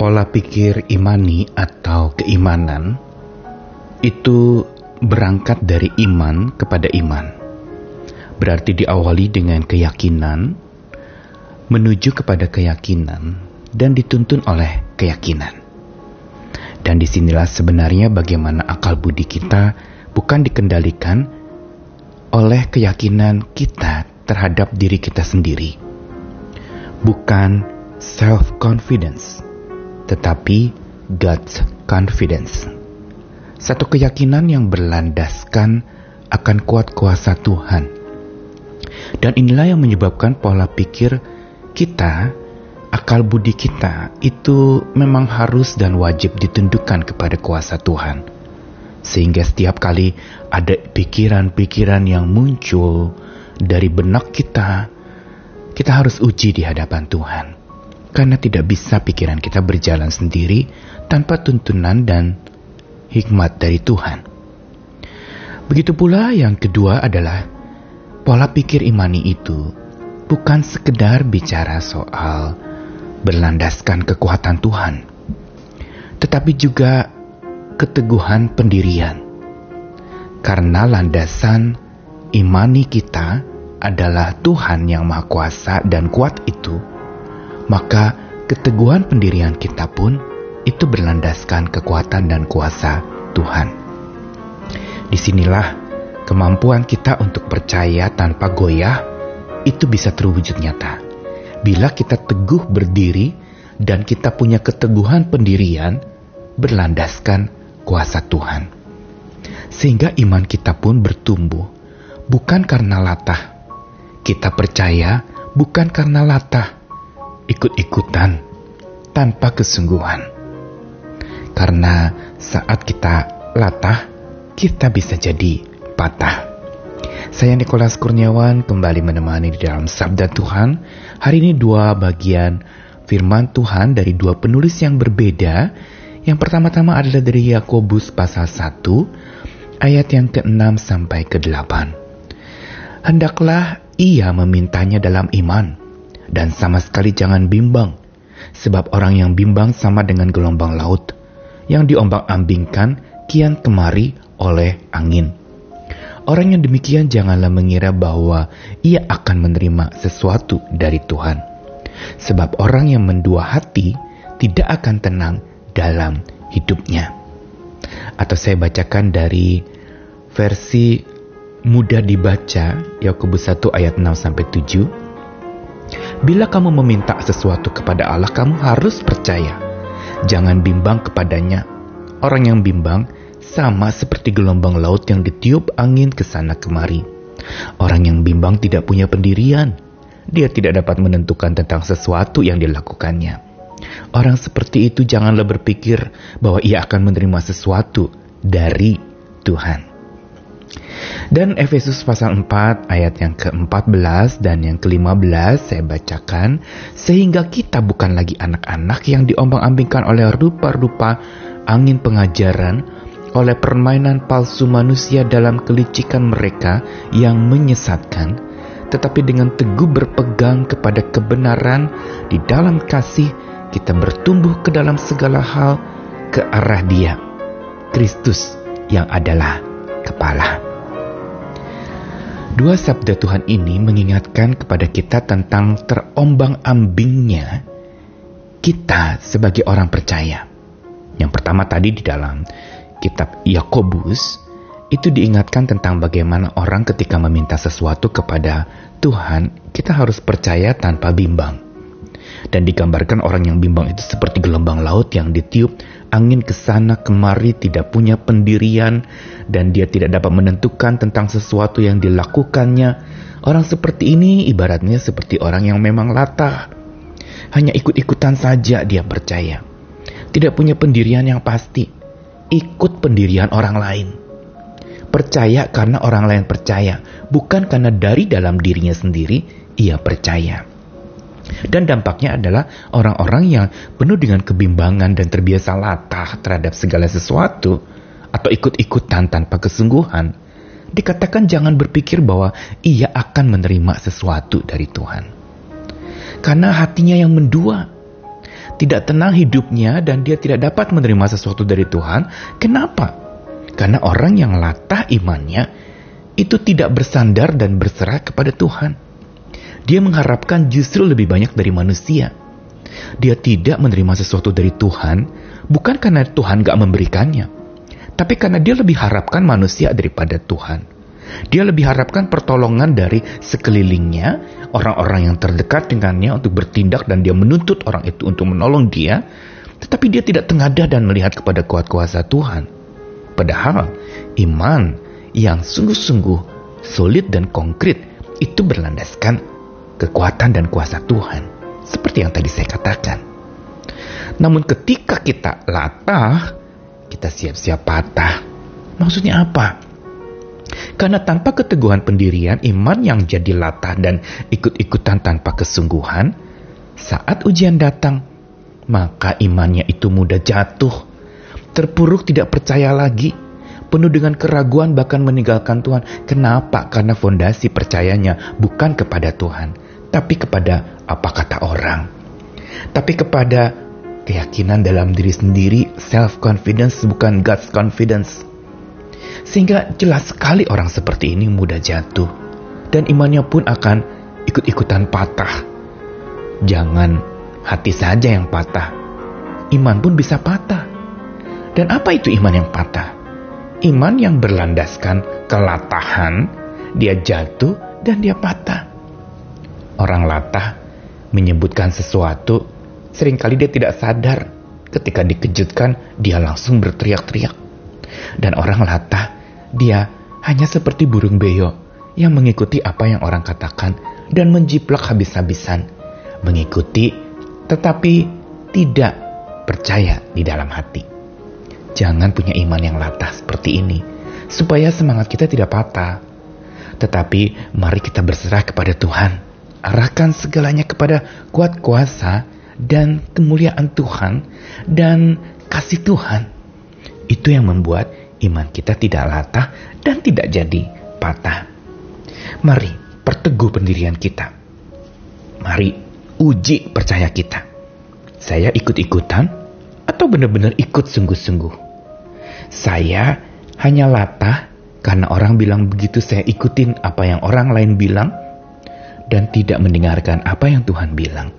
pola pikir imani atau keimanan itu berangkat dari iman kepada iman. Berarti diawali dengan keyakinan, menuju kepada keyakinan, dan dituntun oleh keyakinan. Dan di sinilah sebenarnya bagaimana akal budi kita bukan dikendalikan oleh keyakinan kita terhadap diri kita sendiri. Bukan self-confidence, tetapi God's confidence. Satu keyakinan yang berlandaskan akan kuat kuasa Tuhan. Dan inilah yang menyebabkan pola pikir kita, akal budi kita itu memang harus dan wajib ditundukkan kepada kuasa Tuhan. Sehingga setiap kali ada pikiran-pikiran yang muncul dari benak kita, kita harus uji di hadapan Tuhan karena tidak bisa pikiran kita berjalan sendiri tanpa tuntunan dan hikmat dari Tuhan. Begitu pula yang kedua adalah pola pikir imani itu bukan sekedar bicara soal berlandaskan kekuatan Tuhan, tetapi juga keteguhan pendirian. Karena landasan imani kita adalah Tuhan yang Maha Kuasa dan kuat itu, maka keteguhan pendirian kita pun itu berlandaskan kekuatan dan kuasa Tuhan. Di sinilah kemampuan kita untuk percaya tanpa goyah itu bisa terwujud nyata. Bila kita teguh berdiri dan kita punya keteguhan pendirian berlandaskan kuasa Tuhan. Sehingga iman kita pun bertumbuh bukan karena latah. Kita percaya bukan karena latah, ikut-ikutan tanpa kesungguhan. Karena saat kita latah, kita bisa jadi patah. Saya Nikolas Kurniawan kembali menemani di dalam Sabda Tuhan. Hari ini dua bagian firman Tuhan dari dua penulis yang berbeda. Yang pertama-tama adalah dari Yakobus pasal 1 ayat yang ke-6 sampai ke-8. Hendaklah ia memintanya dalam iman dan sama sekali jangan bimbang, sebab orang yang bimbang sama dengan gelombang laut yang diombang-ambingkan kian kemari oleh angin. Orang yang demikian janganlah mengira bahwa ia akan menerima sesuatu dari Tuhan. Sebab orang yang mendua hati tidak akan tenang dalam hidupnya. Atau saya bacakan dari versi mudah dibaca Yakobus 1 ayat 6 sampai 7. Bila kamu meminta sesuatu kepada Allah, kamu harus percaya. Jangan bimbang kepadanya. Orang yang bimbang sama seperti gelombang laut yang ditiup angin ke sana kemari. Orang yang bimbang tidak punya pendirian. Dia tidak dapat menentukan tentang sesuatu yang dilakukannya. Orang seperti itu janganlah berpikir bahwa ia akan menerima sesuatu dari Tuhan. Dan Efesus pasal 4 ayat yang ke-14 dan yang ke-15 saya bacakan. Sehingga kita bukan lagi anak-anak yang diombang-ambingkan oleh rupa-rupa angin pengajaran, oleh permainan palsu manusia dalam kelicikan mereka yang menyesatkan, tetapi dengan teguh berpegang kepada kebenaran di dalam kasih kita bertumbuh ke dalam segala hal ke arah Dia, Kristus yang adalah kepala. Dua sabda Tuhan ini mengingatkan kepada kita tentang terombang-ambingnya kita sebagai orang percaya. Yang pertama tadi di dalam kitab Yakobus itu diingatkan tentang bagaimana orang ketika meminta sesuatu kepada Tuhan, kita harus percaya tanpa bimbang. Dan digambarkan orang yang bimbang itu seperti gelombang laut yang ditiup angin ke sana kemari tidak punya pendirian dan dia tidak dapat menentukan tentang sesuatu yang dilakukannya. Orang seperti ini ibaratnya seperti orang yang memang latah. Hanya ikut-ikutan saja dia percaya. Tidak punya pendirian yang pasti. Ikut pendirian orang lain. Percaya karena orang lain percaya, bukan karena dari dalam dirinya sendiri ia percaya. Dan dampaknya adalah orang-orang yang penuh dengan kebimbangan dan terbiasa latah terhadap segala sesuatu atau ikut-ikutan tanpa kesungguhan. Dikatakan jangan berpikir bahwa ia akan menerima sesuatu dari Tuhan. Karena hatinya yang mendua. tidak tenang hidupnya dan dia tidak dapat menerima sesuatu dari Tuhan. Kenapa? Karena orang yang latah imannya itu tidak bersandar dan berserah kepada Tuhan. Dia mengharapkan justru lebih banyak dari manusia. Dia tidak menerima sesuatu dari Tuhan bukan karena Tuhan gak memberikannya, tapi karena dia lebih harapkan manusia daripada Tuhan. Dia lebih harapkan pertolongan dari sekelilingnya, orang-orang yang terdekat dengannya untuk bertindak dan dia menuntut orang itu untuk menolong dia, tetapi dia tidak tengadah dan melihat kepada kuat kuasa Tuhan. Padahal iman yang sungguh-sungguh solid dan konkret itu berlandaskan kekuatan dan kuasa Tuhan. Seperti yang tadi saya katakan. Namun ketika kita latah, kita siap-siap patah. Maksudnya apa? Karena tanpa keteguhan pendirian, iman yang jadi latah dan ikut-ikutan tanpa kesungguhan, saat ujian datang, maka imannya itu mudah jatuh, terpuruk tidak percaya lagi, penuh dengan keraguan bahkan meninggalkan Tuhan. Kenapa? Karena fondasi percayanya bukan kepada Tuhan, tapi kepada apa kata orang. Tapi kepada keyakinan dalam diri sendiri, self-confidence bukan God's confidence. Sehingga jelas sekali orang seperti ini mudah jatuh. Dan imannya pun akan ikut-ikutan patah. Jangan hati saja yang patah. Iman pun bisa patah. Dan apa itu iman yang patah? Iman yang berlandaskan kelatahan, dia jatuh dan dia patah. Orang latah menyebutkan sesuatu, sering kali dia tidak sadar. Ketika dikejutkan, dia langsung berteriak-teriak. Dan orang latah dia hanya seperti burung beo yang mengikuti apa yang orang katakan dan menjiplak habis-habisan. Mengikuti tetapi tidak percaya di dalam hati. Jangan punya iman yang latah seperti ini supaya semangat kita tidak patah. Tetapi mari kita berserah kepada Tuhan. Arahkan segalanya kepada kuat kuasa dan kemuliaan Tuhan dan kasih Tuhan. Itu yang membuat iman kita tidak latah dan tidak jadi patah. Mari perteguh pendirian kita. Mari uji percaya kita. Saya ikut-ikutan atau benar-benar ikut sungguh-sungguh? Saya hanya latah karena orang bilang begitu saya ikutin apa yang orang lain bilang dan tidak mendengarkan apa yang Tuhan bilang.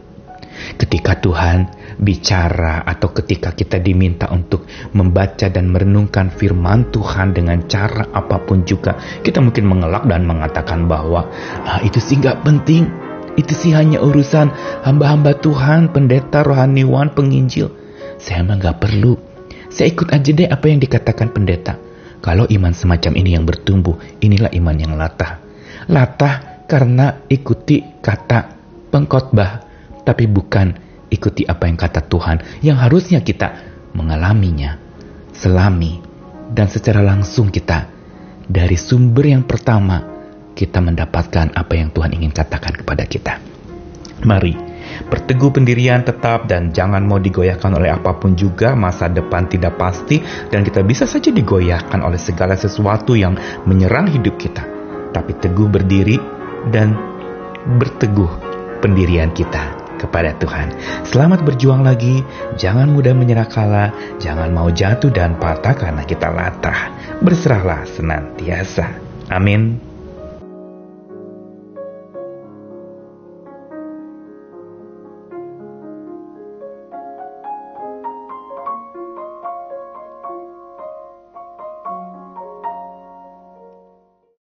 Ketika Tuhan bicara atau ketika kita diminta untuk membaca dan merenungkan firman Tuhan dengan cara apa pun juga, kita mungkin mengelak dan mengatakan bahwa ah, itu sih nggak penting. Itu sih hanya urusan hamba-hamba Tuhan, pendeta, rohaniwan, penginjil. Saya emang nggak perlu. Saya ikut aja deh apa yang dikatakan pendeta. Kalau iman semacam ini yang bertumbuh, inilah iman yang latah. Latah karena ikuti kata pengkhotbah tapi bukan ikuti apa yang kata Tuhan yang harusnya kita mengalaminya, selami, dan secara langsung kita dari sumber yang pertama kita mendapatkan apa yang Tuhan ingin katakan kepada kita. Mari, berteguh pendirian tetap dan jangan mau digoyahkan oleh apa pun juga masa depan tidak pasti dan kita bisa saja digoyahkan oleh segala sesuatu yang menyerang hidup kita. Tapi teguh berdiri dan berteguh pendirian kita kepada Tuhan. Selamat berjuang lagi, jangan mudah menyerah kalah, jangan mau jatuh dan patah karena kita latah. Berserahlah senantiasa. Amin.